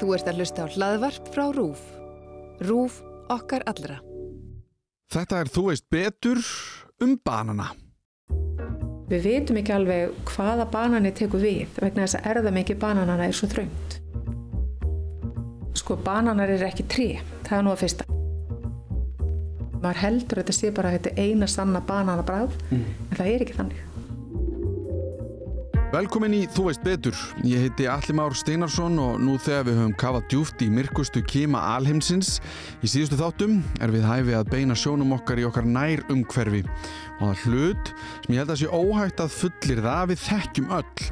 Þú ert að hlusta á hlaðvarp frá RÚF. RÚF okkar allra. Þetta er Þú veist betur um banana. Við veitum ekki alveg hvaða banani tekur við vegna þess að erðamengi bananana er svo þröngt. Sko, bananar er ekki trí, það er nú að fyrsta. Maður heldur að þetta sé bara að þetta er eina sanna bananabráð, en það er ekki þannig. Velkomin í Þú veist betur. Ég heiti Alli Már Steinarsson og nú þegar við höfum kafað djúft í myrkustu kima alheimsins í síðustu þáttum er við hæfi að beina sjónum okkar í okkar nær umhverfi og það hlut sem ég held að sé óhægt að fullir það við þekkjum öll.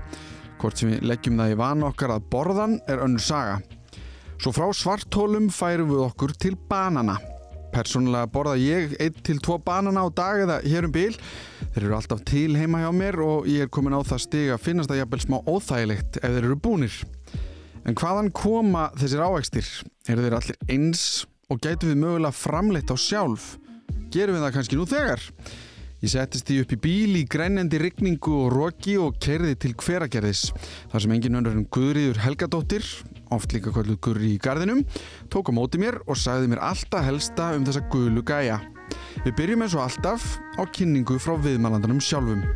Hvort sem við leggjum það í vana okkar að borðan er önnur saga. Svo frá svartólum færum við okkur til banana. Personlega borða ég 1-2 banana á dag eða hér um bíl. Þeir eru alltaf til heima hjá mér og ég er komin á það stig að finnast það jafnvel smá óþægilegt ef þeir eru búnir. En hvaðan koma þessir ávextir? Eru þeir allir eins og gætu við mögulega framleitt á sjálf? Gerum við það kannski nú þegar? Ég settist því upp í bíl í grænlendi rigningu og roki og kerði til hveragerðis. Þar sem engin önnur en Guðriður Helgadóttir, oft líka kvöldu Guðri í gardinum, tók á móti mér og sagði mér alltaf helsta um þessa gulu gæja. Við byrjum eins og alltaf á kynningu frá viðmælandanum sjálfum.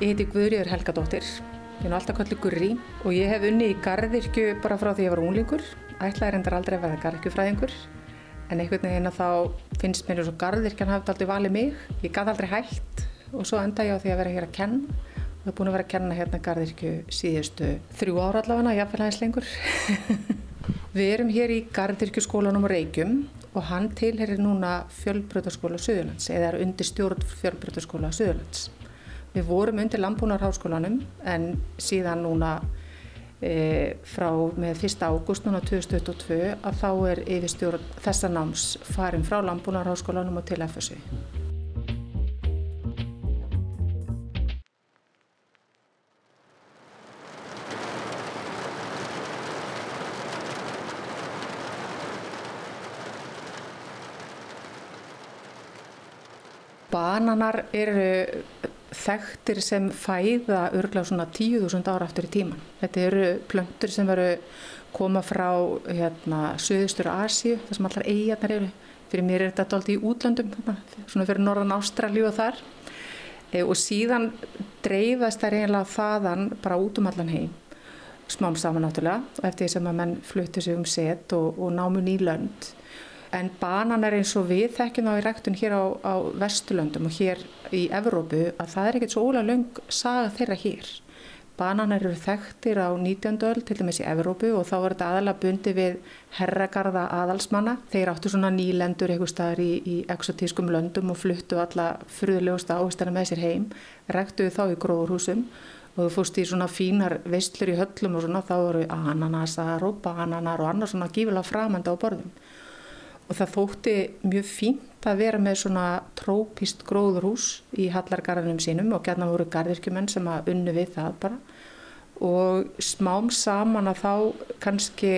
Ég heiti Guðriður Helgadóttir, ég er alltaf kallið Gurri og ég hef unni í gardirkju bara frá því ég var unglingur. Ætlaði reyndar aldrei að verða gardirkjufræðingur en einhvern veginn að þá finnst mér eins og gardirkjan hafði aldrei valið mig. Ég gaf aldrei hægt og svo enda ég á því að vera hér að kenna og hef búin að vera að kenna hérna gardirkju síðustu þrjú ára allavega, jáfnvel aðeins lengur. Við erum hér í gardirkjuskólanum Reykjum og hann tilherir núna fjölbröðarskóla Suðurlands eða er undir stjórn fjölbröðarskóla Suðurlands. Við vorum undir Lambúnarháskólanum en síðan núna frá með 1. ágúst núna 2022 að þá er yfirstjórn þessa náms farin frá Lambúnarháskólanum og til FSU. Bananar eru þekktir sem fæða örglega svona 10.000 ára aftur í tíman. Þetta eru plöntur sem veru koma frá hérna, Suðustur Asíu, það sem allar eigarnar eru. Fyrir mér er þetta alltaf í útlöndum, svona fyrir norðan Ástraljú og þar. E, og síðan dreifast það reynilega þaðan bara út um allan heim, smám saman náttúrulega, og eftir því sem að menn fluttu sig um set og, og námu nýlönd. En banan er eins og við þekkjum þá í ræktun hér á, á Vesturlöndum og hér í Evrópu að það er ekkert svo ólega löng saga þeirra hér. Bananar eru þekktir á 19. öll til dæmis í Evrópu og þá var þetta aðalega bundi við herragarða aðalsmanna. Þeir áttu svona nýlendur eitthvað staðar í, í exotískum löndum og fluttu alla fruðulegusta áhustana með sér heim, ræktuðu þá í gróðurhúsum og þú fórst í svona fínar veistlur í höllum og svona þá eru ananasar og bananar og annars svona gífilega framanda á borðum og það þótti mjög fínt að vera með svona trópist gróðurhús í hallargarðinum sínum og gætna voru gardirkjumenn sem að unnu við það bara og smám saman að þá kannski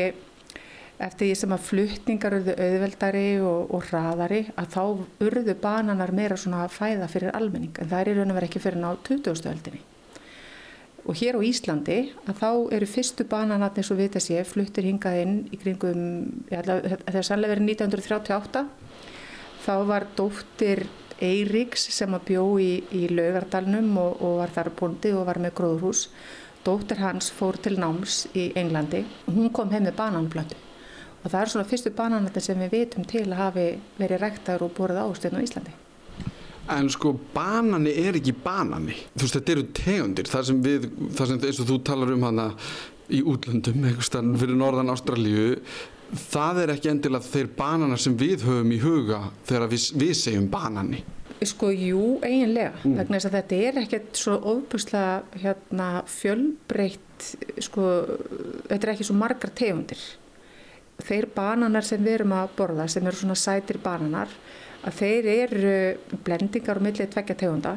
eftir því sem að fluttningar urðu auðveldari og, og hraðari að þá urðu bananar meira svona fæða fyrir almenning en það er í raun og verið ekki fyrir ná 20. öldinni. Og hér á Íslandi að þá eru fyrstu bananatni svo vita sé fluttir hingað inn í kringum, þegar sannlega verið 1938, þá var dóttir Eiríks sem að bjó í, í Laugardalnum og, og var þar búndi og var með gróðurhús. Dóttir hans fór til náms í Englandi og hún kom heim með bananblöndu. Og það er svona fyrstu bananatni sem við vitum til að hafi verið rektar og borðið ástegn á Íslandi. En sko banani er ekki banani. Þú veist þetta eru tegundir. Þar sem við, þar sem eins og þú talar um hana í útlöndum, einhvers stann fyrir norðan Ástralíu það er ekki endilega þeir bananar sem við höfum í huga þegar við, við segjum banani. Sko jú, eiginlega. Mm. vegna þess að þetta er ekkert svo ofbúslega hérna, fjölbreytt sko, þetta er ekki svo margar tegundir. Þeir bananar sem við erum að borða sem eru svona sætir bananar að þeir eru blendingar og millið tveggja tegunda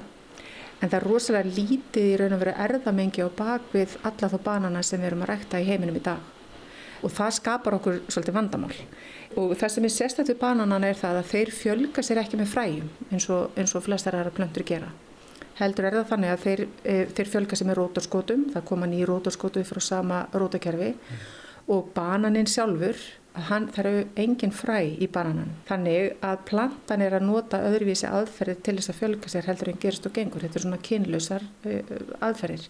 en það er rosalega lítið í raun og veru erðamengi á bakvið alla þá banana sem við erum að rekta í heiminum í dag. Og það skapar okkur svolítið vandamál. Og það sem er sérstaklega bananana er það að þeir fjölga sér ekki með fræjum eins og, og flestar aðra plöntur gera. Heldur er það þannig að þeir, e, þeir fjölga sem er rótorskotum, það koma nýjir rótorskotu frá sama rótakerfi. Mm. Og bananinn sjálfur, hann, það eru engin fræ í bananan. Þannig að plantan er að nota öðruvísi aðferðir til þess að fjölga sér heldur en gerist og gengur. Þetta er svona kynlausar e, aðferðir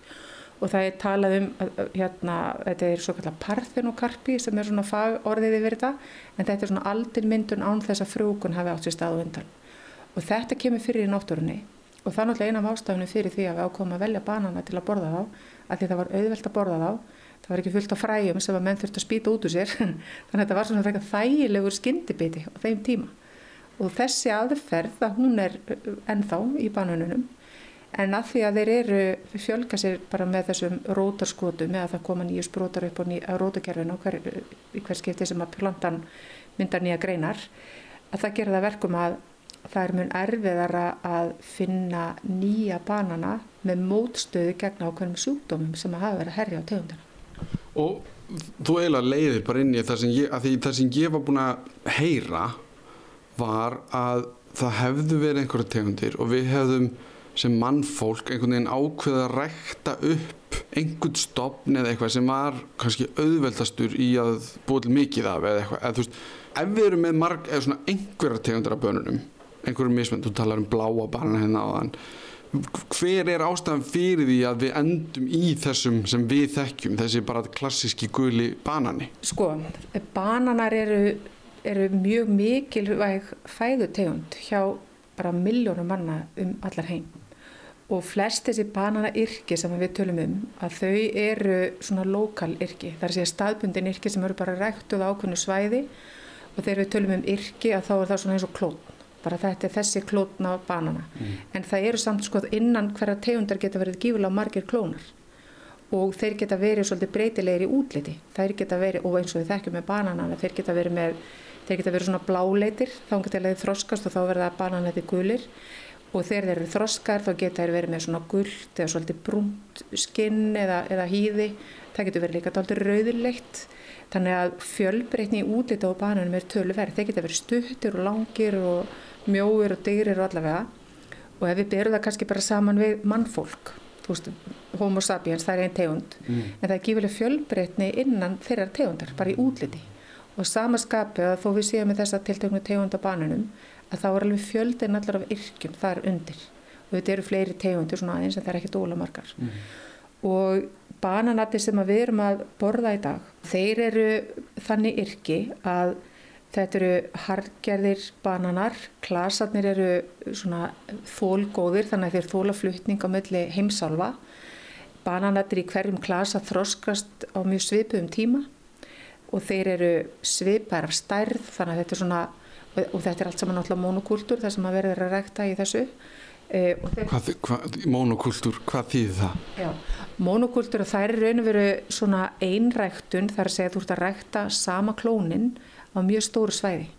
og það er talað um, hérna, þetta er svo kallar parþenokarpi sem er svona fagorðið yfir þetta en þetta er svona aldin myndun án þess að frúkun hafi átt sér stað og undan. Og þetta kemur fyrir í náttúrunni og það er náttúrulega eina af ástafinu fyrir því að við ákomum að velja banana til að borða þá að því það var auðvelt að borða þá það var ekki fullt á fræjum sem að menn þurfti að spýta út úr sér þannig að þetta var svona frekar þægilegur skyndibiti á þeim tíma og þessi aðferð að hún er ennþá í bananunum en að því að þeir eru fjölga sér bara með þessum rótarskotu með að það koma nýju sprótar upp á, á rótakerfinu hver, í hver skipti sem að plantan myndar nýja greinar að það gera það verkum að það er mjög erfiðara að finna nýja banana með mótstöðu gegn ákveðnum sjúkdómum sem að hafa verið að herja á tegundina. Og þú eiginlega leiðir bara inn í það sem ég, það sem ég var búin að heyra var að það hefðu verið einhverja tegundir og við hefðum sem mannfólk einhvern veginn ákveða að rekta upp einhvern stopn eða eitthvað sem var kannski auðveldastur í að búið mikið af eða eitthvað, eða veist ef við erum með marg, eða svona einhverja tegundir af bönunum einhverjum mismönd, þú talar um bláa barna hérna á þann hver er ástæðan fyrir því að við endum í þessum sem við þekkjum þessi bara klassíski guli banani? Sko, bananar eru, eru mjög mikilvæg fæðutegund hjá bara miljónum manna um allar heim. Og flest þessi bananayrki sem við tölum um að þau eru svona lokal yrki, það er segja staðbundin yrki sem eru bara ræktuð ákveðnu svæði. Og þegar við tölum um yrki að þá er það svona eins og klót bara þetta er þessi klótna banana. Mm. en það eru samt sko innan hverja tegundar geta verið gífulega margir klónar. Og þeir geta verið svolítið breytilegir í útliti. Þeir geta verið, og eins og við þekkjum með banana þeir geta verið með, þeir geta verið svona bláleitir þá geta þeir þroskast og þá verða bananleiti gulir. Og þegar þeir eru þroskar þá geta þeir verið með svona gullt eða svolítið brúnt skinn eða, eða hýði. Það getur verið líka alltaf rauðilegt þannig að fjölbreytni í útlita á bananum er töluverð, þeir geta verið stuttir og langir og mjóir og degrir og allavega og ef við berum það kannski bara saman við mannfólk veist, homo sapiens, það er einn tegund mm. en það er gífileg fjölbreytni innan þeirra tegundar, bara í útliti og samaskapið að þó við séum með þessa tiltöknu tegund á bananum að þá er alveg fjöldin allar af yrkjum þar undir og þetta eru fleiri tegundir svona aðeins en það er ekki dóla margar mm. og bananati sem við erum að borða í dag þeir eru þannig yrki að Þetta eru hargerðir bananar, klasarnir eru svona þólgóðir þannig að þeir þóla flutning á milli heimsálfa. Bananættir í hverjum klasa þroskast á mjög svipuðum tíma og þeir eru svipar af stærð þannig að þetta er svona, og þetta er allt saman náttúrulega monokultúr þar sem að verður að rekta í þessu. E, hvað, hvað, monokultúr, hvað þýðir það? Já, monokultúr og það er raun og veru svona einræktun þar að segja þú ert að rekta sama klóninn á mjög stóru svæði.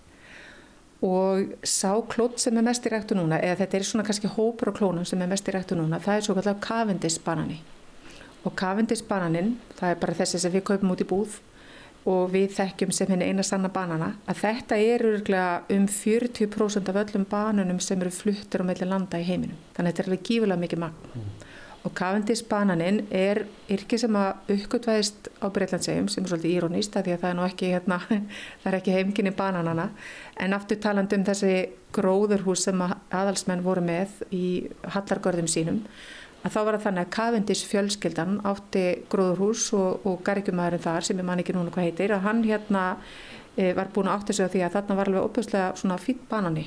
Og sá klót sem er mest í rættu núna eða þetta er svona kannski hópur og klónum sem er mest í rættu núna það er svo kallar kavendisbanani og kavendisbananin það er bara þessi sem við kaupum út í búð og við þekkjum sem henni eina sanna banana að þetta er um 40% af öllum banunum sem eru fluttur á meðlega landa í heiminum. Þannig að þetta er alveg gífulega mikið magn Og Cavendish-bananinn er yrki sem að uppgötvæðist á Breitlandsegjum sem er svolítið írónist að því að það er nú ekki, hérna, það er ekki heimkynni bananana en aftur taland um þessi gróðurhús sem að aðalsmenn voru með í hallargörðum sínum að þá var það þannig að Cavendish fjölskyldan átti gróðurhús og, og gargjumæðurinn þar sem ég man ekki núna hvað heitir að hann hérna e, var búin að átti sig á því að þarna var alveg opuslega svona fýtt banani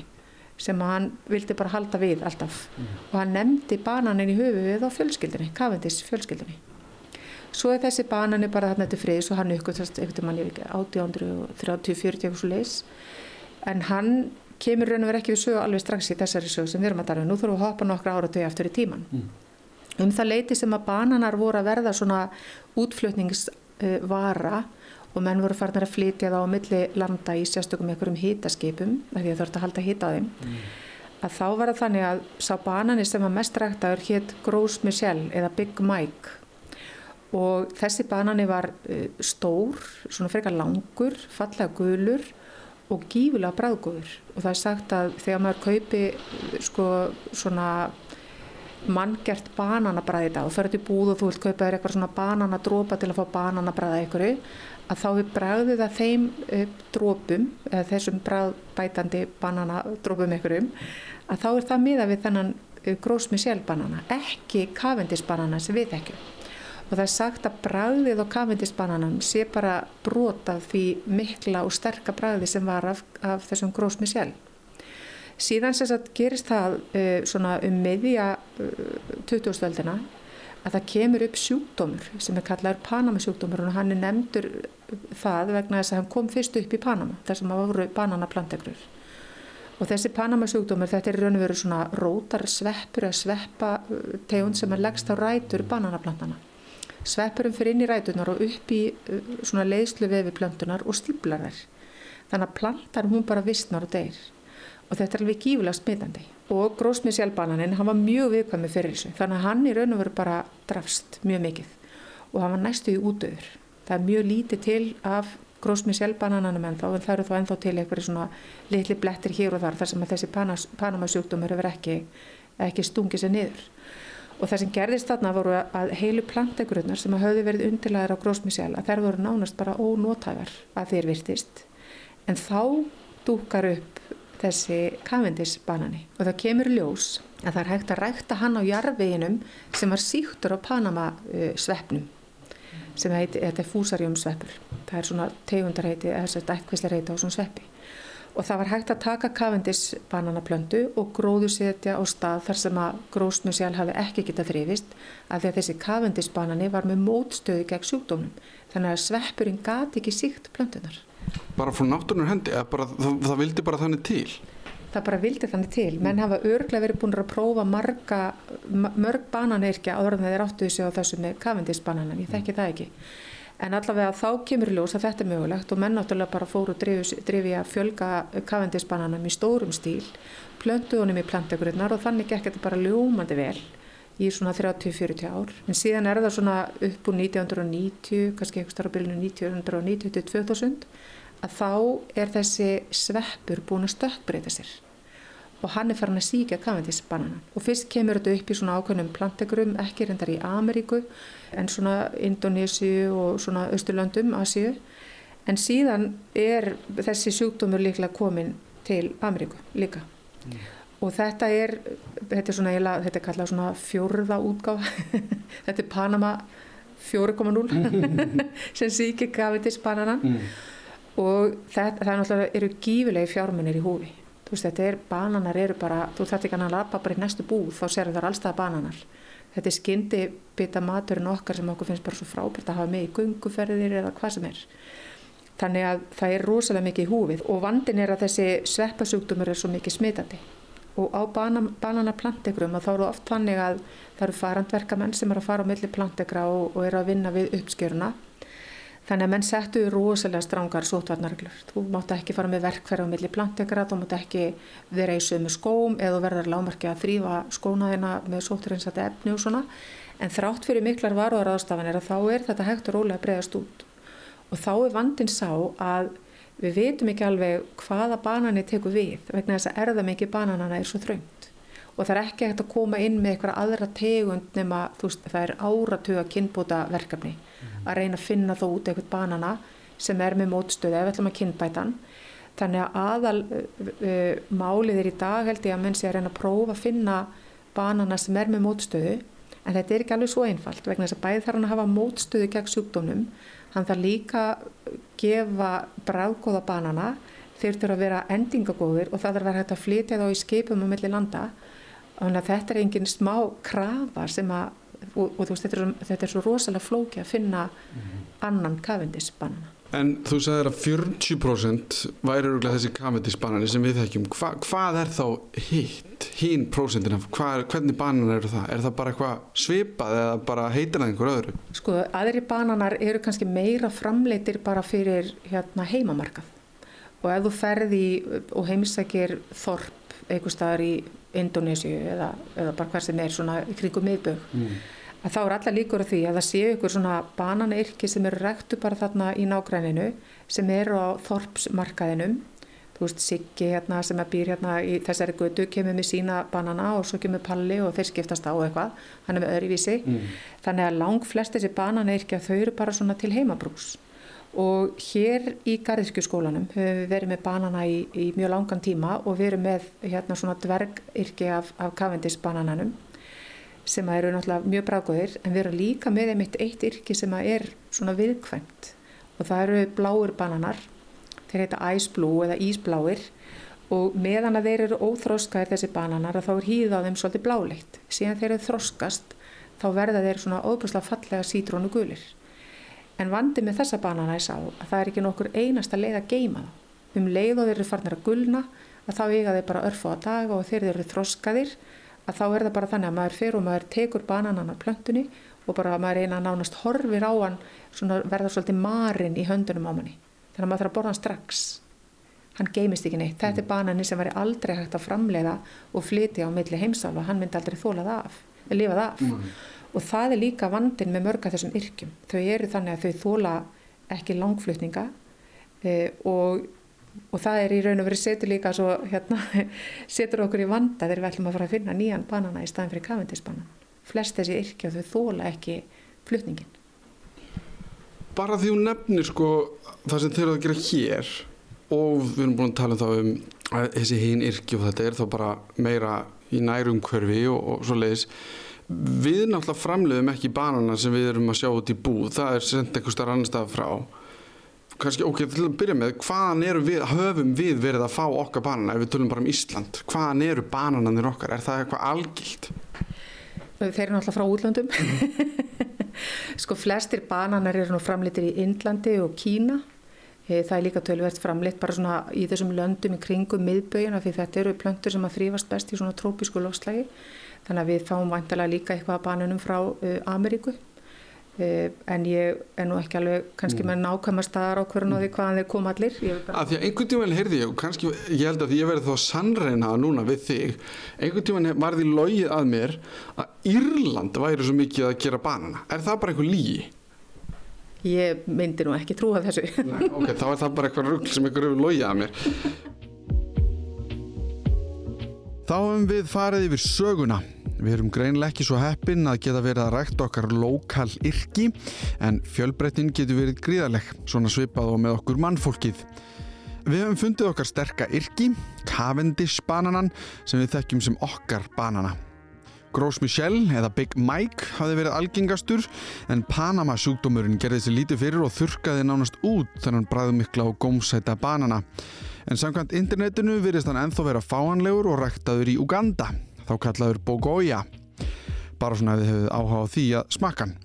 sem hann vildi bara halda við alltaf. Mm. og hann nefndi bananin í höfuðið á fjölskyldinni, Cavendish fjölskyldinni svo er þessi banani bara þarna eftir friðis og hann uppgötast eitthvað mann ég veit ekki 1830-40 eitthvað svo leis en hann kemur raun og verið ekki við sögu alveg strax í þessari sögu sem við erum að tala um, nú þurfum við að hoppa nokkra ára dögi aftur í tíman mm. um það leiti sem að bananar voru að verða svona útflutningsvara og menn voru farnar að flytja það á milli landa í sérstökum einhverjum hýtaskipum því að það þurfti að halda hýta á þeim. Mm. að þá var það þannig að sá banani sem var mest ræktaður hétt Gros Michel eða Big Mike. Og þessi banani var uh, stór, svona frekar langur fallega gulur og gífulega bræðgóður og það er sagt að þegar maður kaupi sko svona manngert bananabræði dag og ferður til búð og þú vilt kaupa þér eitthvað svona bananadrópa til að fá bananabræða einhverju að þá er bræðið að þeim uh, drópum, þessum bræðbætandi bananadrópum einhverjum, að þá er það miða við þennan uh, grósmi sjálfbanana, ekki kavendisbanana sem við þekkjum. Og það er sagt að bræðið á kavendisbananum sé bara brotað því mikla og sterka bræði sem var af, af þessum grósmi sjálf. Síðan sem sagt gerist það uh, svona um meðja uh, 2000-öldina að það kemur upp sjúkdómur sem er kallaður Panama-sjúkdómur og hann er nefndur það vegna þess að hann kom fyrst upp í Panama þar sem það voru bananaplantegrur. Og þessi Panama-sjúkdómur þetta er raun og veru svona rótar sveppur að sveppa tegund sem er leggst á rætur bananaplantana. Sveppurum fyrir inn í rætunar og upp í svona leiðslu vefi plöntunar og stíplar þær. Þannig að plantan hún bara vissnar og deyr og þetta er alveg gífulega smitandi. Og grósmiðsjálfbananin hann var mjög viðkvæmið fyrir þessu. Þannig að hann í raun og veru bara drafst mjög mikið. Og hann var næstu í útöður það er mjög lítið til af grósmiðsjálfbanananum ennþá en það eru þá ennþá til eitthvað svona litli blettir hér og þar þar sem að þessi panamasjúkdómur hefur ekki, ekki stungið sér niður. Og það sem gerðist þarna voru að heilu plantegrunnar sem hafði verið undirlæðir á grósmiðsjálf að þær voru nánast bara ónótægar að þeir virtist. En þá dúkar upp þessi kavendisbanani og það kemur ljós að það er hægt að rækta hann á jarfiðinum sem var síktur á Panama uh, sveppnum sem heiti, þetta er fúsarjum sveppur það er svona tegundarheiti eða þess að ekkvislega reyti á svona sveppi. Og það var hægt að taka kavendisbananaplöndu og gróðusetja á stað þar sem að grósmusjál hafi ekki getað þrifist af því að þessi kavendisbanani var með mótstöðu gegn sjúkdómum þannig að sveppurinn gati ekki síkt plöntunar bara frá náttúrunar hendi bara, það, það vildi bara þannig til? Það bara vildi þannig til. Menn hafa örglega verið búin að prófa marga, mörg bananirkja áður en þeir áttuðu sig á þessu með kavendisbananan ég þekki það ekki. En allavega þá kemur ljós að þetta er mögulegt og menn náttúrulega bara fóru drifi að fjölga kavendisbananum í stórum stíl plöntu honum í plantegrunar og þannig gekk þetta bara ljómandi vel í svona 30-40 ár. En síðan er það svona upp úr 1990 kannski eitthvað starf á bylunu 1990 til 2000 að þá er þessi sveppur búin að stökkbreyta sér. Og hann er farin að síkja kavendisbanana og fyrst kemur þetta upp í svona ákveðnum plantegrum, ekki reyndar í Ameríku en svona Indonésiu og svona Östurlöndum, Asíu. En síðan er þessi sjúkdómur líklega komin til Ameríku líka. Mm. og þetta er þetta er svona, þetta er kallað svona fjórða útgáð þetta er Panama 4.0 sem síkja kavendisbananan mm og það, það er náttúrulega eru gífilegi fjármunir í húfi. Þú veist þetta er, bananar eru bara þú þarf ekki að lappa bara í næstu búð þá sér það allstað bananar. Þetta er skyndi bita maturinn okkar sem okkur finnst bara svo frábært að hafa með í gunguferðir eða hvað sem er. Þannig að það er rosalega mikið í húfið og vandin er að þessi sveppasjúkdumur er svo mikið smitandi. Og á bananaplantegrum þá eru oft þannig að það eru farandverkamenn sem eru að fara á milli plantegra og, og eru að vinna við uppskjöruna Þannig að menn settu rosalega strángar sótvarnarreglur. Þú mátt ekki fara með verkferð á milli plantekra, þú mátt ekki vera í sömu skóm eða verðar lámarki að þrýfa skónaðina með sóturinsætti efni og svona. En þrátt fyrir miklar varuðar aðstafanir að þá er þetta hægt og rólega bregðast út. Og þá er vandin sá að við veitum ekki alveg hvaða banani tekur við vegna þess að erða mikið bananana er svo þröngt. Og það er ekki hægt að koma inn með eitthvað aðra tegund nema veist, það er áratuga kynbúta verkefni að reyna að finna þó út eitthvað banana sem er með mótstöðu ef við ætlum að kynbætan. Þannig að aðal uh, málið er í dag held ég að menn sé að reyna að prófa að finna banana sem er með mótstöðu. En þetta er ekki alveg svo einfalt vegna þess að bæði þarf hann að hafa mótstöðu gegn sjúkdómnum. Hann þarf líka gefa bráðgóða banana. Þeir þurfa að vera endingagóðir og það þarf að vera hægt að flytja þá í skipum á milli landa þannig að þetta er engin smá krafa sem að og, og þú veist þetta er, þetta er svo rosalega flóki að finna mm -hmm. annan kavendisbanana. En þú sagðir að 40% væri öruglega þessi kavendisbanani sem við þekkjum. Hva, hvað er þá hitt, hín prósentina? Hvernig banan eru það? Er það bara eitthvað svipað eða bara heitir það einhver öðru? Sko, aðri bananar eru kannski meira framleitir bara fyrir hérna, heimamarkað. Og ef þú ferði og heimsækir þorp einhver staðar í Indonésiu eða, eða bara hver sem er svona kringum miðbögg mm. Að þá er alla líkur á því að það séu ykkur svona bananirki sem eru rektu bara þarna í nágræninu sem eru á þorpsmarkaðinum. Þú veist Siggi hérna sem að býr hérna í þessari götu kemur með sína banana og svo kemur Palli og þeir skiptast á eitthvað. Hann er með öðruvísi. Mm. þannig að lang flest þessi bananayrkja þau eru bara svona til heimabrús og hér í Garðirkjuskólanum höfum við verið með banana í, í mjög langan tíma og erum með hérna svona dvergyrki af, af Cavendish banananum sem eru náttúrulega mjög bráðgóðir en við erum líka með einmitt eitt yrki sem er svona viðkvæmt. Og það eru bláir bananar þeir heita Ice Blue eða Ísbláir. Og meðan að þeir eru óþróskaðir þessi bananar þá er hýðið á þeim svolítið bláleitt. Síðan þeir eru þróskast þá verða þeir svona óbúslega fallega sítrónu gulir en vandi með þessa banana er sá að það er ekki nokkur einasta leið að geima þá. Um leið og þeir eru farnir að gulna að þá eiga þeir bara örfa á dag og þeir eru þróskaðir að þá er það bara þannig að maður fer og maður tekur bananan af plöntunni og bara maður eina nánast horfir á hann verða svolítið marinn í höndunum á manni. Þannig að maður þarf að borða hann strax. Hann geimist ekki neitt. Þetta er mm. banani sem væri aldrei hægt að framleiða og flytja á milli heimsálfa. Hann myndi aldrei þólað af, lifað af. Mm. Og það er líka vandin með mörga þessum yrkjum, þau eru þannig að þau þóla ekki langflutninga e, og, og það er í raun og verið setur líka svo hérna, setur okkur í vanda þegar við ætlum að fara að finna nýjan banana í staðin fyrir kavendisbanan flest þessi yrkja þau þóla ekki flutningin bara því hún nefnir sko það sem þeir eru að gera hér og við erum búin að tala um þá um að þessi hinn yrki og þetta er þá bara meira í nærum hverfi og, og svo leiðis við náttúrulega framleiðum ekki banana sem við erum að sjá út í búð það er sendt einhver starf annar stað frá kannski ok, til að byrja með hvaðan við, höfum við verið að fá okkar banana ef við tölum bara um Ísland hvaðan eru banananir okkar, er það eitthvað algilt? Þeir eru náttúrulega frá útlandum Sko flestir bananar eru nú framleitir í Indlandi og Kína. E, það er líka tölverst framleitt bara svona í þessum löndum í kringum miðböginna því þetta eru plöntur sem að þrýfast best í svona trópísku lofslagi. Þannig að við fáum vantilega líka eitthvað bananum frá uh, Ameríku. Uh, en ég er nú ekki alveg kannski mm. með nákvæmast staðar á hverjum og því hvaðan þeir koma allir. Að því að einhvern tíman heyrði ég, kannski ég held að ég verði þá sannreinaða núna við þig, einhvern tíman var því logið að mér að Írland væri svo mikið að gera banana er það bara einhver lígi? Ég myndi nú ekki trúa þessu Nei, ok, þá er það bara eitthvað rugg sem einhver hefur logið að mér Þá hefum við farið yfir söguna Við erum greinlega ekki svo heppin að geta verið að rækta okkar lokal yrki en fjölbreytin getur verið gríðaleg, svona svipað og með okkur mannfólkið. Við hefum fundið okkar sterka yrki, Cavendish bananan sem við þekkjum sem okkar banana. Gros Michel eða Big Mike hafði verið algengastur en Panama sjúkdómurinn gerði sér lítið fyrir og þurkaði nánast út þennan bræðumikla og gómsæta banana. En samkvæmt internetinu virðist hann enþá vera fáanlegur og ræktaður í Uganda, þá kallaður Bogoya. Bara svona ef þið hefðið áhuga á því að smakka hann.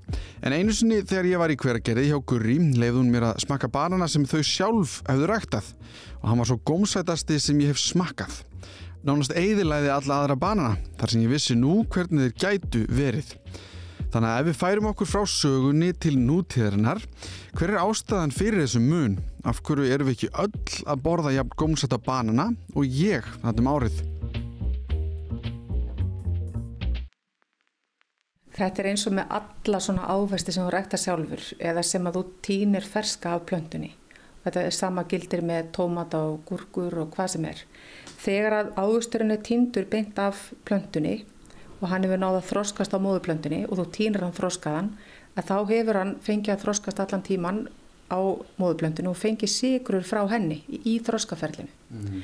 En einu sinni þegar ég var í hveragerði hjá Gurri leiði hún mér að smakka banana sem þau sjálf hefðu ræktað og hann var svo gómsætasti sem ég hef smakkað nánast eiðilæði alla aðra banana þar sem ég vissi nú hvernig þeir gætu verið. Þannig að ef við færum okkur frá sögunni til nútíðarinnar, hver er ástæðan fyrir þessum mun? Af hverju erum við ekki öll að borða jafn gómsætta banana og ég þetta um árið? Þetta er eins og með alla svona ávesti sem þú rækta sjálfur eða sem að þú týnir ferska af plöntunni. Þetta er sama gildir með tómata og gurkur og hvað sem er þegar að águsturinn er týndur beint af plöntunni og hann hefur náða þroskast á móðuplöntunni og þú týnir hann þroskaðan að þá hefur hann fengið að þroskast allan tíman á móðuplöntunni og fengið sigrur frá henni í, þroskaferlinu. Mm -hmm.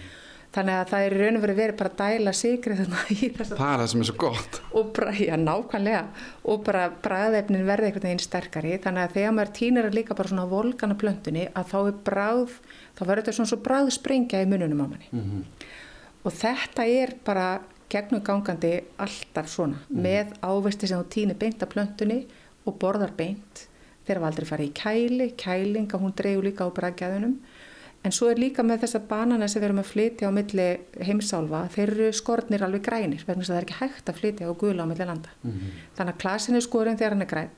Þannig að það er raun og verið verið bara að dæla sigrið þarna í þess að... Það er það sem er svo gott. Og bara, já, nákvæmlega. Og bara bræðefnin verði einhvern veginn sterkari. Þannig að þegar maður týnir líka bara svona volgana plöntunni að þá er bræð, þá verður þetta svona svo bræðsprengja í mununum á manni. Mm -hmm og þetta er bara gegnum gangandi alltaf svona mm. með ávesti sem þú týnir beint af plöntunni og borðar beint þeir hafa aldrei farið í kæli, kælinga hún dreyju líka á brækjaðunum en svo er líka með þessa banana sem við erum að flytja á milli heimsálfa þeir eru skortnir alveg grænir vegna þess að það er ekki hægt að flytja á gula á milli landa. Mm -hmm. þannig að klasin er skorinn þegar hann er græn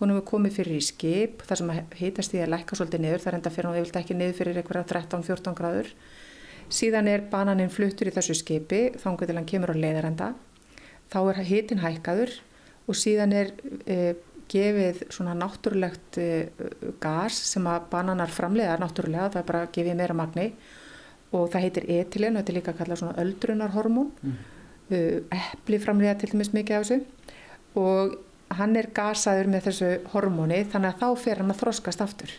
hún hefur komið fyrir í skip þar sem heitast því að lækka svolítið niður það er enda fyrir hún vilt ekki niður fyrir eitthvað 13-14 gráður. Síðan er bananinn fluttur í þessu skipi til hann kemur á leiðarenda. Þá er hitin hækkaður og síðan er e, gefið svona náttúrulegt e, gas sem að bananar framleiða náttúrulega, það er bara gefið meira magni. Og það heitir etilin og þetta er líka að kalla svona öldrunarhormón. Mm. uh, epli framlega til dæmis mikið af þessu. Og hann er gasaður með þessu hormóni þannig að þá fer hann að þroskast aftur.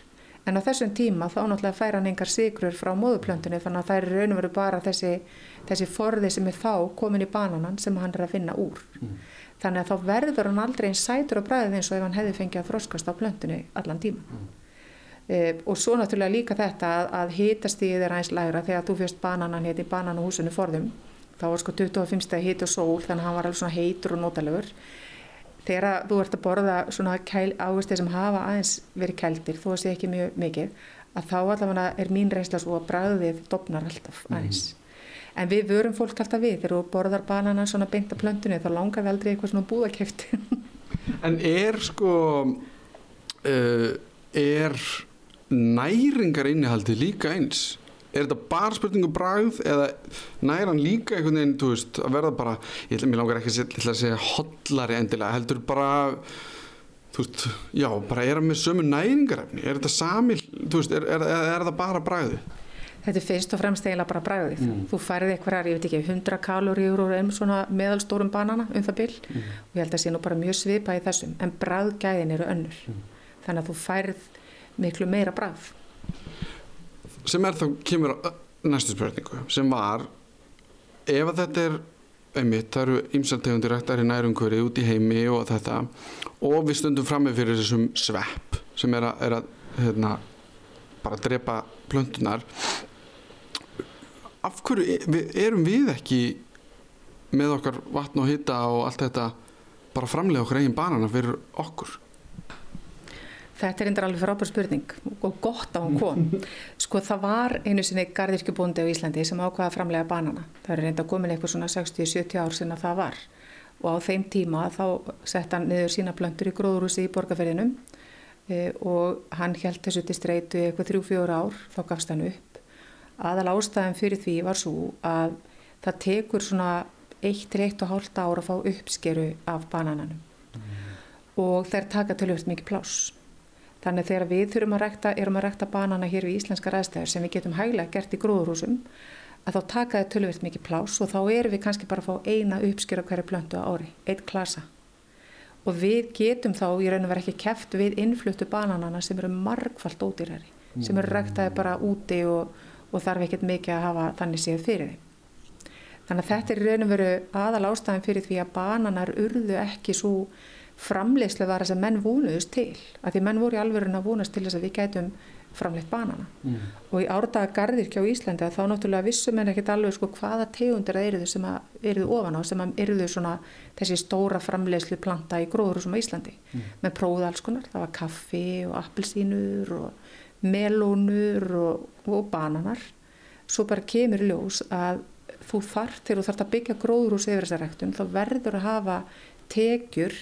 En á þessum tíma þá náttúrulega fær hann engar sigrur frá móðuplöntunni þannig að það er raun og veru bara þessi, þessi forði sem er þá komin í bananan sem hann er að finna úr. Mm. Þannig að þá verður hann aldrei einn sætur og bræðið eins og ef hann hefði fengið að þroskast á plöntunni allan tíma mm. uh, og svo náttúrulega líka þetta að, að hitastíðið er aðeins lægra þegar þú fyrst bananan hétt í bananuhúsinu forðum þá var sko 25 steg hit og sól þannig að hann var alveg svona heitur og notalegur þegar þú ert að borða svona ávistir sem hafa aðeins verið kældir þó að sé ekki mjög mikið að þá allavega er mín reynsla svo að bræðið dopnar alltaf mhm. aðeins mm. En við vörum fólk alltaf við. Þegar þú borðar banana svona beint á plöntunni þá langar við aldrei eitthvað svona búðakæfti En er sko uh, er næringar innihaldi líka eins? Er þetta bara spurningu bræð eða næran líka einhvern veginn þú veist að verða bara, ég ætla mér langar ekki að segja hollari endilega heldur bara þú veist, já bara er það með sömu næringarefni? Er þetta samil, þú veist, er, er, er, er það bara bræði? Þetta er fyrst og fremst eiginlega bara bræðið. Mm. Þú færið eitthvað, ég veit ekki, 100 kaloríur úr einn svona meðalstórum banana um það byll mm. og ég held að það sé nú bara mjög svipað í þessum en bræðgæðin eru önnur. Mm. Þannig að þú færið miklu meira bræð sem er þá kemur næstu spurningu sem var ef að þetta er einmitt, það eru ymsaltegundir rættar í nærumkvöri út í heimi og þetta og við stundum fram með fyrir þessum svepp sem er að, er að hérna, bara drepa plöntunar af hverju við, erum við ekki með okkar vatn og hitta og allt þetta bara framlega okkur eigin banana fyrir okkur Þetta er endur alveg frábær spurning og gott á hún kom. Sko það var einu sinni gardirkjubóndi á Íslandi sem ákvaða að framlega banana. Það er reynda komin eitthvað svona 60-70 ár sinna það var og á þeim tíma þá sett hann niður sína plöndur í gróðrúsi í borgarferðinum e, og hann held þessu til streitu eitthvað 3-4 ár, þá gafst hann upp. Aðal ástæðan fyrir því var svo að það tekur svona 1-1,5 ár að fá uppskeru af banananum mm. og þær taka auðvitað mikið pláss. Þannig þegar við þurfum að rekta, erum að rekta banana hér við íslenska ræðstæður sem við getum hæglega gert í gróðurhúsum að þá taka það tölvirt mikið plás og þá erum við kannski bara að fá eina uppskjör af hverju plöntu á ári, eitt klasa. Og við getum þá í raun og verið ekki kæft við innfluttu bananana sem eru margfald ódýrari, sem eru rektaði bara úti og, og þarf ekkert mikið að hafa þannig séð fyrir þeim. Þannig að þetta er raun og verið aðal ástæðin fyrir því að bananar urðu ekki svo framleiðslu var þess að menn vonuðust til að því menn voru í alverðin að vonast til þess að við gætum framleitt banana mm. og í árdaga gardirkja á Íslandi að þá náttúrulega vissum en ekkert alveg sko hvaða tegundir það eruðu sem að eruðu ofan á sem að eruðu svona þessi stóra framleiðslu planta í gróður sem á Íslandi mm. með próða alls konar, það var kaffi og appelsínur og melónur og, og bananar svo bara kemur ljós að þú þarf til þú þarf að byggja gróður úr sefriðsaræktun þá verður að hafa tekjur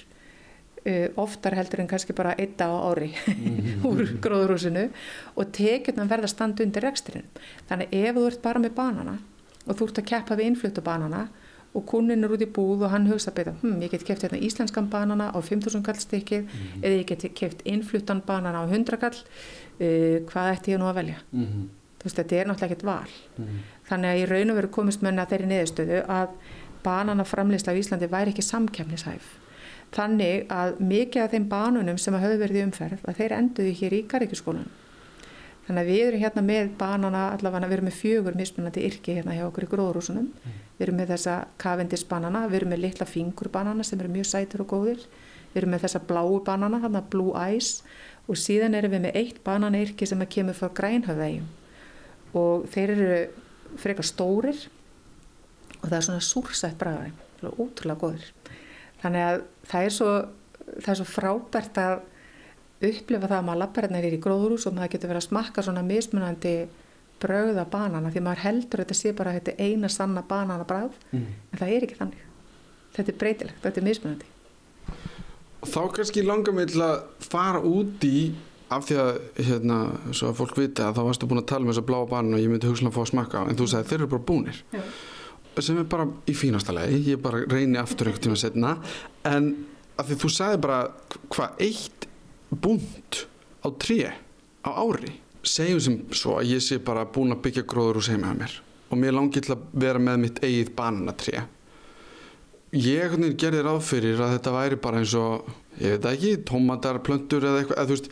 uh, oftar heldur en kannski bara eitt á ári úr gróðurúsinu og tekjurna verða standa undir reksturinn. Þannig ef þú ert bara með banana og þú ert að keppa við innfluttu banana og kunin er út í búð og hann hugsa að beita, hm, ég get keft hérna íslenskan banana á 5.000 kall stykkið mm. eða ég get keft innfluttan banana á 100 kall, uh, hvað ætti ég nú að velja? Mm. Þú veist, þetta er náttúrulega ekkert val. Mhm. Þannig að ég raun og veru komist menna þeirri neðustöðu að bananaframleysla á Íslandi væri ekki samkefnishæf þannig að mikið af þeim banunum sem hafðu verið í umferð að þeir enduðu hér í Garrikjaskólan þannig að við erum hérna með banana allavega við erum með fjögur mismunandi yrki hérna hjá okkur í gróðrúsunum mm. við erum með þessa kavendisbanana, við erum með litla fingurbanana sem eru mjög sætur og góðir við erum með þessa bláu banana, hérna blue eyes og síðan erum við með eitt banana yrki sem kemur frá grænhöfðægjum og þeir eru frekar stórir og það er svona súrsætt bræðaði, ótrúlega góðir. Þannig að það er svo, það er svo frábært að upplifa það að maður lappar hérna í gróðrús og maður getur verið að smakka svona mismunandi brauða banana því maður heldur að þetta sé bara þetta eina sanna banana brauð mm. en það er ekki þannig. Þetta er breytilegt, þetta er mismunandi Þá kannski langar mig til að fara út í af því að, hérna, svo að fólk viti að þá varstu búin að tala um þessa bláa banana og ég myndi hugslun að fá að smakka en þú sagði þeir eru bara búnir. Já. Sem er bara í fínasta legi ég bara reyni aftur einhvern tíma setna en að því þú sagði bara hvað eitt búnt á tré á ári? Segjum sem svo að ég sé bara búin að byggja gróður úr með mér og mér langi til að vera með mitt eigið bananatré ég gerði ráð fyrir að þetta væri bara eins og ég veit ekki, tómatar, plöndur eða eitthvað, eða þú veist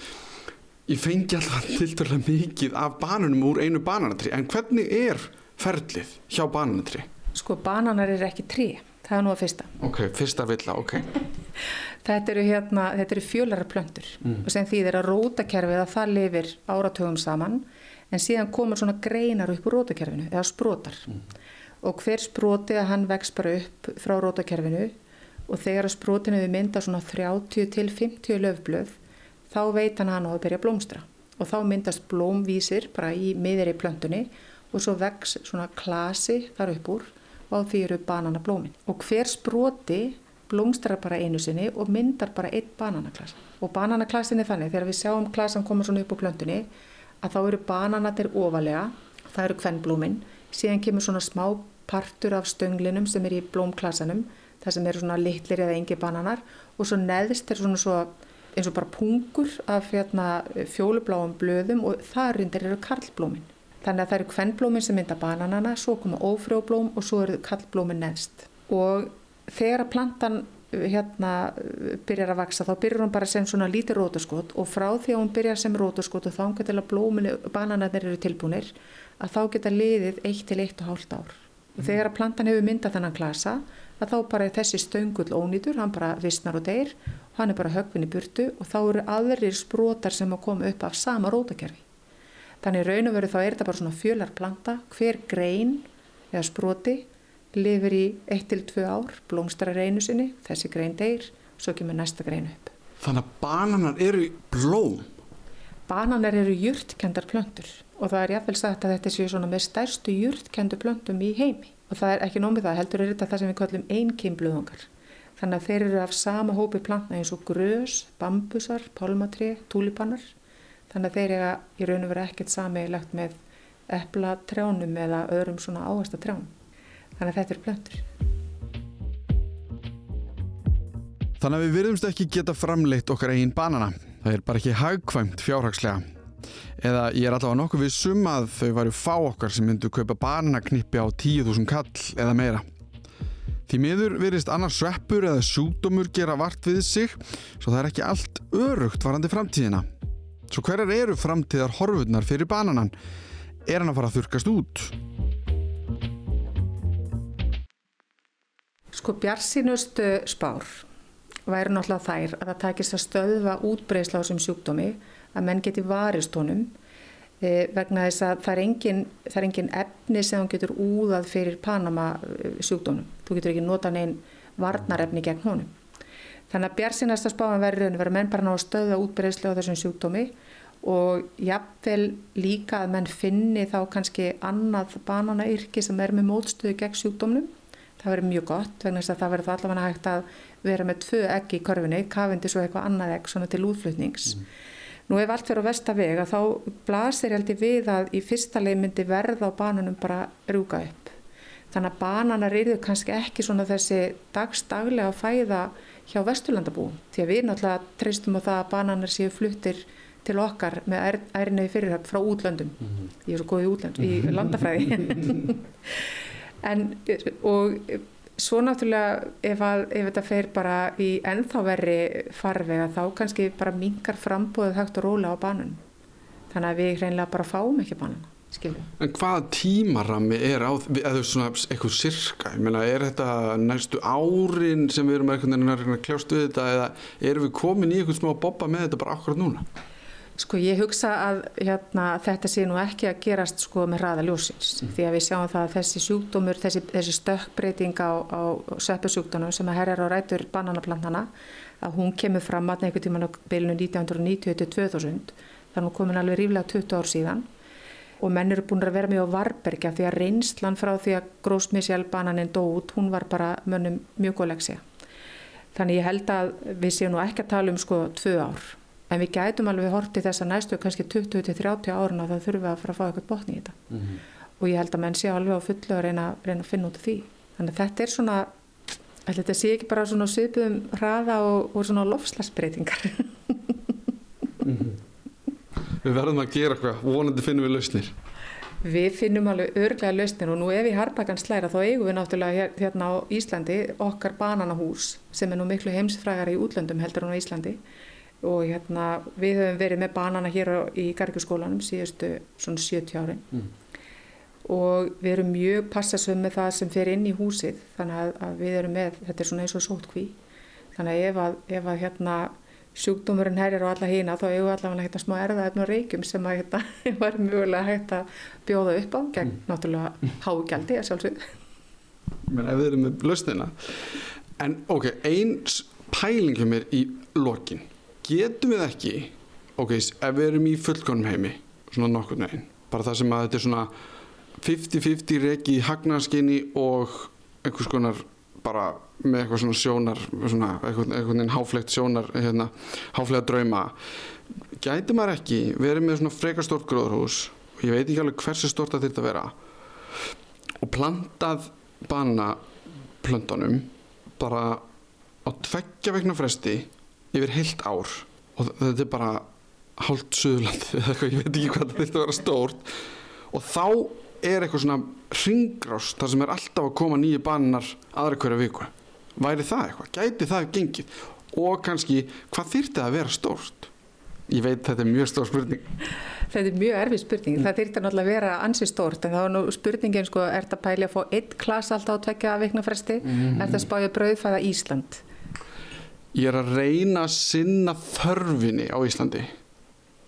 ég fengi alltaf tilturlega mikið af bananum úr einu bananatrí en hvernig er ferlið hjá bananatrí? Sko bananar er ekki trí það er nú að fyrsta Ok, fyrsta villa, ok Þetta eru, hérna, þetta eru fjölara plöndur mm. og sem því þeirra rótakerfið að það lifir áratögum saman en síðan komur svona greinar upp úr rótakerfinu eða sprótar mm. Og hver spróti að hann vex bara upp frá rótakerfinu og þegar að sprótinu við mynda svona 30 til 50 löfblöð þá veit hann hann á að byrja að blómstra. Og þá myndast blómvísir bara í miðri plöntunni og svo vex svona klasi þar upp úr og á því eru bananablómin. Og hver spróti blómstrar bara einu sinni og myndar bara einn bananaklasa. Og bananaklasin er þannig, þegar við sjáum klasan koma svona upp á plöntunni, að þá eru bananatir ofalega, það eru kvennblómin, síðan kemur svona smá partur af stönglinum sem er í blómklasanum, það sem eru svona litlir eða engi bananar og svo neðst er svona svo eins og bara pungur af hérna, fjólubláum blöðum og það rundir eru karlblómin. Þannig að það eru kvennblómin sem mynda bananana, svo koma ófrjóblóm og svo eru karlblómin neðst. Og þegar að plantan hérna byrjar að vaksa þá byrjar hún bara sem svona lítið rótaskot og frá því að hún byrjar sem rótaskot og þá getur bananarnir eru tilbúinir að þá geta liðið 1-1,5 ár og þegar að plantan hefur myndað þennan klasa að þá bara er þessi stöngull ónýtur, hann bara vissnar og deyr og hann er bara högvin í burtu og þá eru aðrir sprótar sem að koma upp af sama rótakerfi þannig raun og veru þá er þetta bara svona fjölarplanta hver grein eða spróti lifir í 1-2 ár, blómstrar einu sinni, þessi grein deyr, svo kemur næsta grein upp. Þannig að bananar eru blóm? Bananar eru júrtkendar plöntur og það er jáfnvel sagt að þetta séu svona með stærstu júrtkendu plöntum í heimi og það er ekki nómið það, heldur er þetta það sem við kallum einkimblöðungar. Þannig að þeir eru af sama hópi plantna eins og grös, bambusar, pálmatri, túlipannar. Þannig að þeir eru í raun og vera ekkert sammeilagt með eplatrjánum eða öðrum svona áherslu þannig að þetta er plöntur. Þannig að við virðumst ekki geta framleitt okkar eigin banana. Það er bara ekki hagkvæmt fjárhagslega. Eða ég er allavega nokkuð við sum að þau varu fá okkar sem myndu kaupa bananaknippi á 10.000 kall eða meira. Því miður virðist annars sveppur eða sjúdómur gera vart við sig svo það er ekki allt örugt varandi framtíðina. Svo hverjar eru framtíðar horfurnar fyrir bananan? Er hann að fara að þurkast út? Sko bjarsinustu spár væri náttúrulega þær að það takist að stöðva útbreysla á þessum sjúkdómi að menn geti varist honum e, vegna þess að það er, engin, það er engin efni sem hann getur úðað fyrir Panama e, sjúkdónum. Þú getur ekki nota neinn varnarefni gegn honum. Þannig að bjarsinasta spáðan verður vera menn bara ná að stöðva útbreysla á þessum sjúkdómi og jafnvel líka að menn finni þá kannski annað bananayrki sem er með mótstöðu gegn sjúkdómnum það verður mjög gott vegna þess að það verður allavega hægt að vera með tvö egg í korfinni, kafindi svo eitthvað annað egg svona til útflutnings. Mm. Nú ef allt verður á vestavega þá blasir heldur við að í fyrsta leið myndi verða á bananum bara rúka upp. Þannig að bananar eru kannski ekki svona þessi dagstaglega að fæða hjá vesturlandabúum því að við náttúrulega treystum á það að bananar séu fluttir til okkar með ærnöði fyrirhætt frá útlöndum. Mm -hmm. Ég er svo góð í útlönd, í landafræði. en og svo náttúrulega ef, að, ef þetta fer bara í ennþá verri farvega þá kannski bara mingar frambóðið hægt og róla á banun þannig að við hreinlega bara fáum ekki banun skilum. En hvaða tímarami er á, eða svona eitthvað sirka, ég meina er þetta næstu árin sem við erum eitthvað að kljástu þetta eða erum við komin í eitthvað smá boppa með þetta bara akkurat núna? Sko ég hugsa að hérna, þetta sé nú ekki að gerast sko með hraða ljósins mm. því að við sjáum það að þessi sjúkdómur, þessi, þessi stökkbreyting á, á sveppusjúkdónum sem að herjar á rætur bananaplantana að hún kemur fram að einhvern tíman á bylunu 1990-2000 þannig að komin alveg ríflega 20 ár síðan og menn eru búin að vera mjög varbergja því að reynslan frá því að grósmissjál bananin dó út, hún var bara mönnum mjög góð leksja. Þannig ég held að við séum nú ekki að tala um sko tvö ár en við gætum alveg hortið þess að næstu kannski 20-30 árun að það þurfum að fara að fá eitthvað botni í þetta mm -hmm. og ég held að menn sé alveg á fullu að reyna, reyna að finna út af því þannig að þetta er svona þetta sé ekki bara svona svipuðum hraða og, og svona lofslagsbreytingar mm -hmm. við verðum að gera eitthvað, vonandi finnum við lausnir. Við finnum alveg örglega lausnir og nú ef í Harpagan slæra þá eigum við náttúrulega hérna á Íslandi okkar bananahús sem er nú miklu heimsfrægar í útlöndum heldur hún á Íslandi og hérna við höfum verið með banana hér í Gargjurskólanum síðustu svona 70 árin. Mm. og við erum mjög passasum með það sem fer inn í húsið. Þannig að, að við erum með, þetta er svona eins og sótkví þannig að ef að, ef að hérna sjúkdómurinn herjar og alla hýna þá við allavega hérna smá erðaðefn og reykjum sem að hérna var mjögulega hægt að bjóða upp á gegn mm. náttúrulega hágjaldi að sjálfsög Men ef við erum með lausnina. En ok, eins pælingum er í lokin getum við ekki ok, ef við erum í fullkonum heimi svona nokkur neginn, bara það sem að þetta er svona 50-50 reyki í hagnaskinni og einhvers konar bara með eitthvað svona sjónar svona eitthvað, eitthvað háflegt sjónar hérna, háflega drauma. Gæti maður ekki verið með svona frekar stort gróðurhús? Og ég veit ekki alveg hversu stort það þurft að vera. Og plantað banaplöntunum bara á tveggja vegna fresti yfir heilt ár. Og þetta er bara hálft söðurland ég veit ekki hvað að vera stórt. Og þá er eitthvað svona ringrás þar sem er alltaf að koma nýju banar aðra hverja viku. Væri það eitthvað, gæti það gengið? Og kannski hvað þýrti það að vera stórt? Ég veit þetta er mjög stór spurning. Þetta er mjög erfið spurning. Það þýrti náttúrulega að vera ansi stórt en þá er nú spurningin sko, er þetta pæli að fá eitt klass alltaf á tvekja viknafresti mm. er þetta spája brauðfæða Ísland ég er að reyna að sinna þörfinni á Íslandi.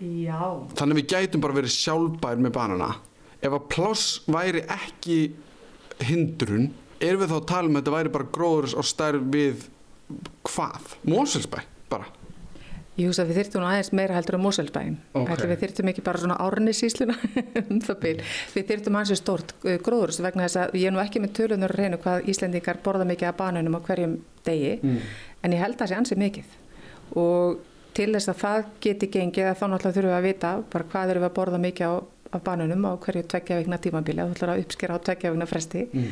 Já. Þannig við gætum bara verið sjálfbær með banana. Ef að pláss væri ekki hindrun er við þá að tala um að þetta væri bara gróður á stærð við hvað? Móselsbæ bara. Ég hugsa að við þyrtum aðeins meira heldur á Móselsbæin okay. við þyrtum ekki bara svona árnisísluna um við þyrtum aðeins stort uh, gróður vegna þess að ég er nú ekki með tölunur að reyna hvað Íslendingar borða mikið af banunum á hverjum degi. Mm. En ég held að það sé ansið mikið og til þess að það geti gengið þá náttúrulega þurfum við að vita bara hvað eru við að borða mikið á, af banunum á hverju tveggja vegna tímabili og þú ætlar að uppskera á tveggja vegna fresti mm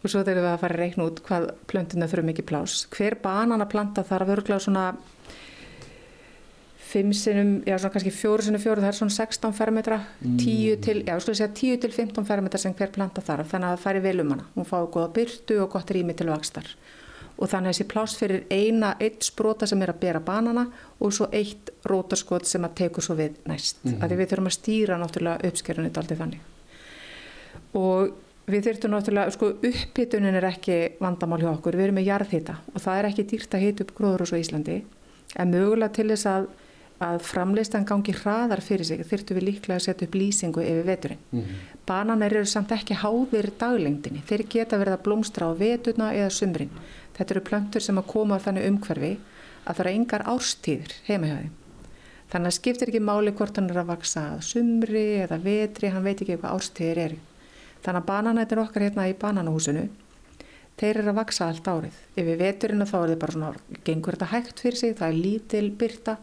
og svo þurfum við að fara að reikna út hvað plöntuna þurfum mikið plás. Hver bananaplanta þarf örgulega svona 5 sinum, já svona kannski 4 sinum 4, það er svona 16 fermetra, 10 mm. til, já skulle segja 10 til 15 fermetra sem hver planta þarf, þannig að það færi vel um hana. Hún fái goða byrtu og gott rými til vakstar. Og þannig að þessi plás fyrir eina, eitt sprota sem er að bera banana og svo eitt rótarskot sem að teku svo við næst. Mm. Því við þurfum að stýra náttúrulega uppskerunit aldrei þannig. Og Við þurftum náttúrulega, sko upphitunin er ekki vandamál hjá okkur, við erum með jarðhita og það er ekki dýrt að hita upp gróður ós á Íslandi en mögulega til þess að, að framleistan gangi hraðar fyrir sig þurftum við líklega að setja upp lýsingu yfir veturinn. Mm -hmm. Bananar eru samt ekki háðir daglengdini, þeir geta verið að blómstra á veturna eða sumrin. Þetta eru plöntur sem að koma á þannig umhverfi að það eru engar árstíður heima hjá þeim. Þannig að skiptir ekki máli hvort hann er að vaksa sumri eða vetri, hann veit ekki hvað árstíðir eru. Þannig að bananættir okkar hérna í bananahúsinu, þeir eru að vaksa allt árið. Yfir veturinn þá er þið bara svona, gengur þetta hægt fyrir sig, það er lítil byrta.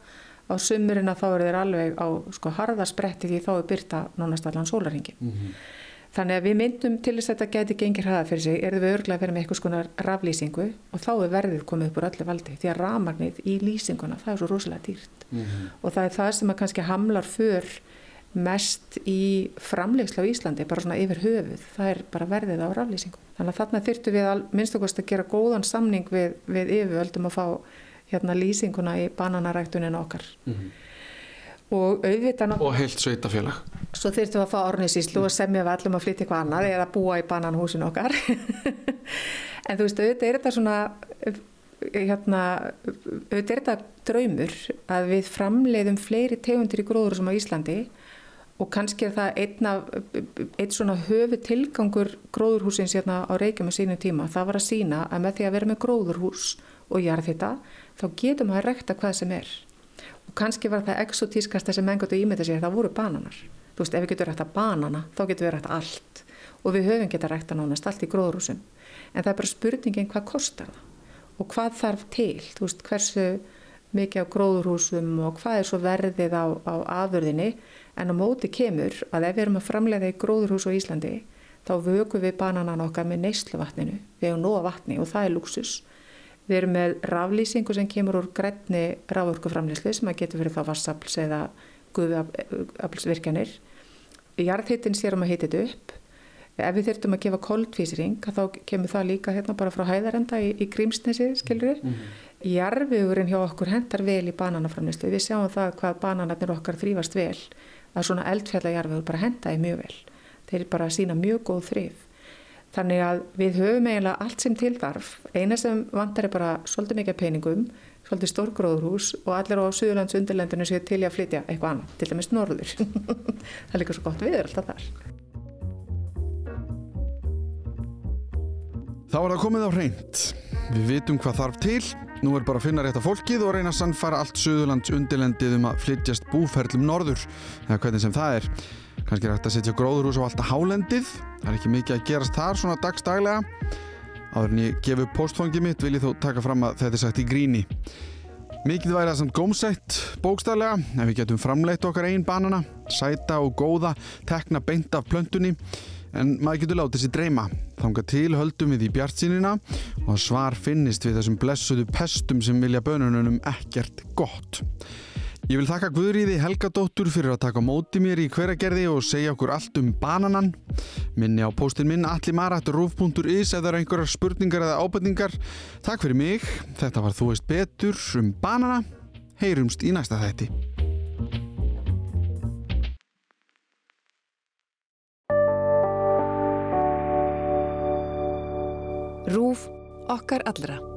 Á sumurinn þá eru þeir alveg á sko harðaspretti því þá er byrta nánast allan sólaringi. Mm -hmm. Þannig að við myndum til þess að þetta geti gengir hraða fyrir sig, er við örglega að vera með eitthvað svona raflýsingu og þá er verðið komið upp úr öllu valdi. Því að ramagnið í lýsinguna, það er svo rosalega dýrt. Mm -hmm. Og það er það sem að kannski hamlar för mest í framleiksla á Íslandi, bara svona yfir höfuð, það er bara verðið á raflýsingu. Þannig að þarna þyrtu við minnstakost að gera góðan samning við, við yfirvöldum að fá hérna lýsinguna í bananaræktunin okkar. Mm -hmm. Og auðvitað... Og heilt sveitafélag. Svo þyrtu að fá ornisíslu og semja við allum að flytja eitthvað annað eða búa í bananhúsin okkar. en þú veist, auðvitað er þetta svona hérna, auðvitað er þetta draumur að við framleiðum fleiri tegundir í gróður sem á Íslandi og kannski er það einn af eitt svona höfu tilgangur gróðurhúsins hérna á Reykjum á sínu tíma það var að sína að með því að vera með gróðurhús og jarðhita þá getum við að rekta hvað sem er kannski var það exotískasta sem menn gotu ímynda sér það voru bananar. Þú veist ef við getum rekta banana þá getum við rekta allt. Og við höfum geta rekta nánast allt í gróðurhúsum. En það er bara spurningin hvað kostar það? Og hvað þarf til? Þú veist hversu mikið á gróðurhúsum og hvað er svo verðið á, á aðurðinni en á móti kemur að ef við erum að framleiða í gróðurhús á Íslandi þá vöku við bananan okkar með neysluvatninu, við hefum nóga vatni og það er luxus. Við erum með raflýsingu sem kemur úr grætni rávorkuframleyslu sem að getur verið þá vassafls eða guðaflsvirkjanir. Jarðhittin sér um að þetta upp. Ef við þurftum að gefa koldvísring þá kemur það líka hérna bara frá hæðarenda í, í grímsnesi, skilur við. Mm -hmm. Jarðvegurinn hjá okkur hendar vel í bananaframlistu. Við sjáum það hvað bananarnir okkar þrýfast vel. Að svona eldfjalla jarðvegur bara hendaði mjög vel. Þeir bara sína mjög góð þrýf. Þannig að við höfum eiginlega allt sem til þarf. Eina sem vantar er bara svolítið mikið peningum, svolítið stórgróðurhús og allir á Suðurlands undirlendinu séu til að flytja eitthvað annað, til dæmis norður. það er líka svo gott viður alltaf þar. Þá er það komið á hreint. Við vitum hvað þarf til. Nú er bara að finna rétt af fólkið og reyna að sannfara allt Suðurlands undirlendið um að flytjast búferlum norður. Eða hvernig sem það er. Kanski er hægt að setja gróðurhús á alltaf hálendið. Það er ekki mikið að gerast þar svona dagstaglega. Áður en ég gefu postfangið mitt vil ég þó taka fram að þetta er sagt í gríni. Mikið væri það samt gómsætt bókstaflega ef við getum framleitt okkar einn banana, sæta og góða, tekna beint af plöntunni en maður getur látið sér dreyma. Þánga til höldum við í bjartsýnina og svar finnist við þessum blessuðu pestum sem vilja bönununum ekkert gott. Ég vil þakka Guðriði Helgadóttur fyrir að taka móti mér í hveragerði og segja okkur allt um bananan. Minni á postin minn allimarat.ruf.is eða einhverjar spurningar eða ábyrningar. Takk fyrir mig. Þetta var Þú veist betur um banana. Heyrumst í næsta þætti. Rúf okkar allra.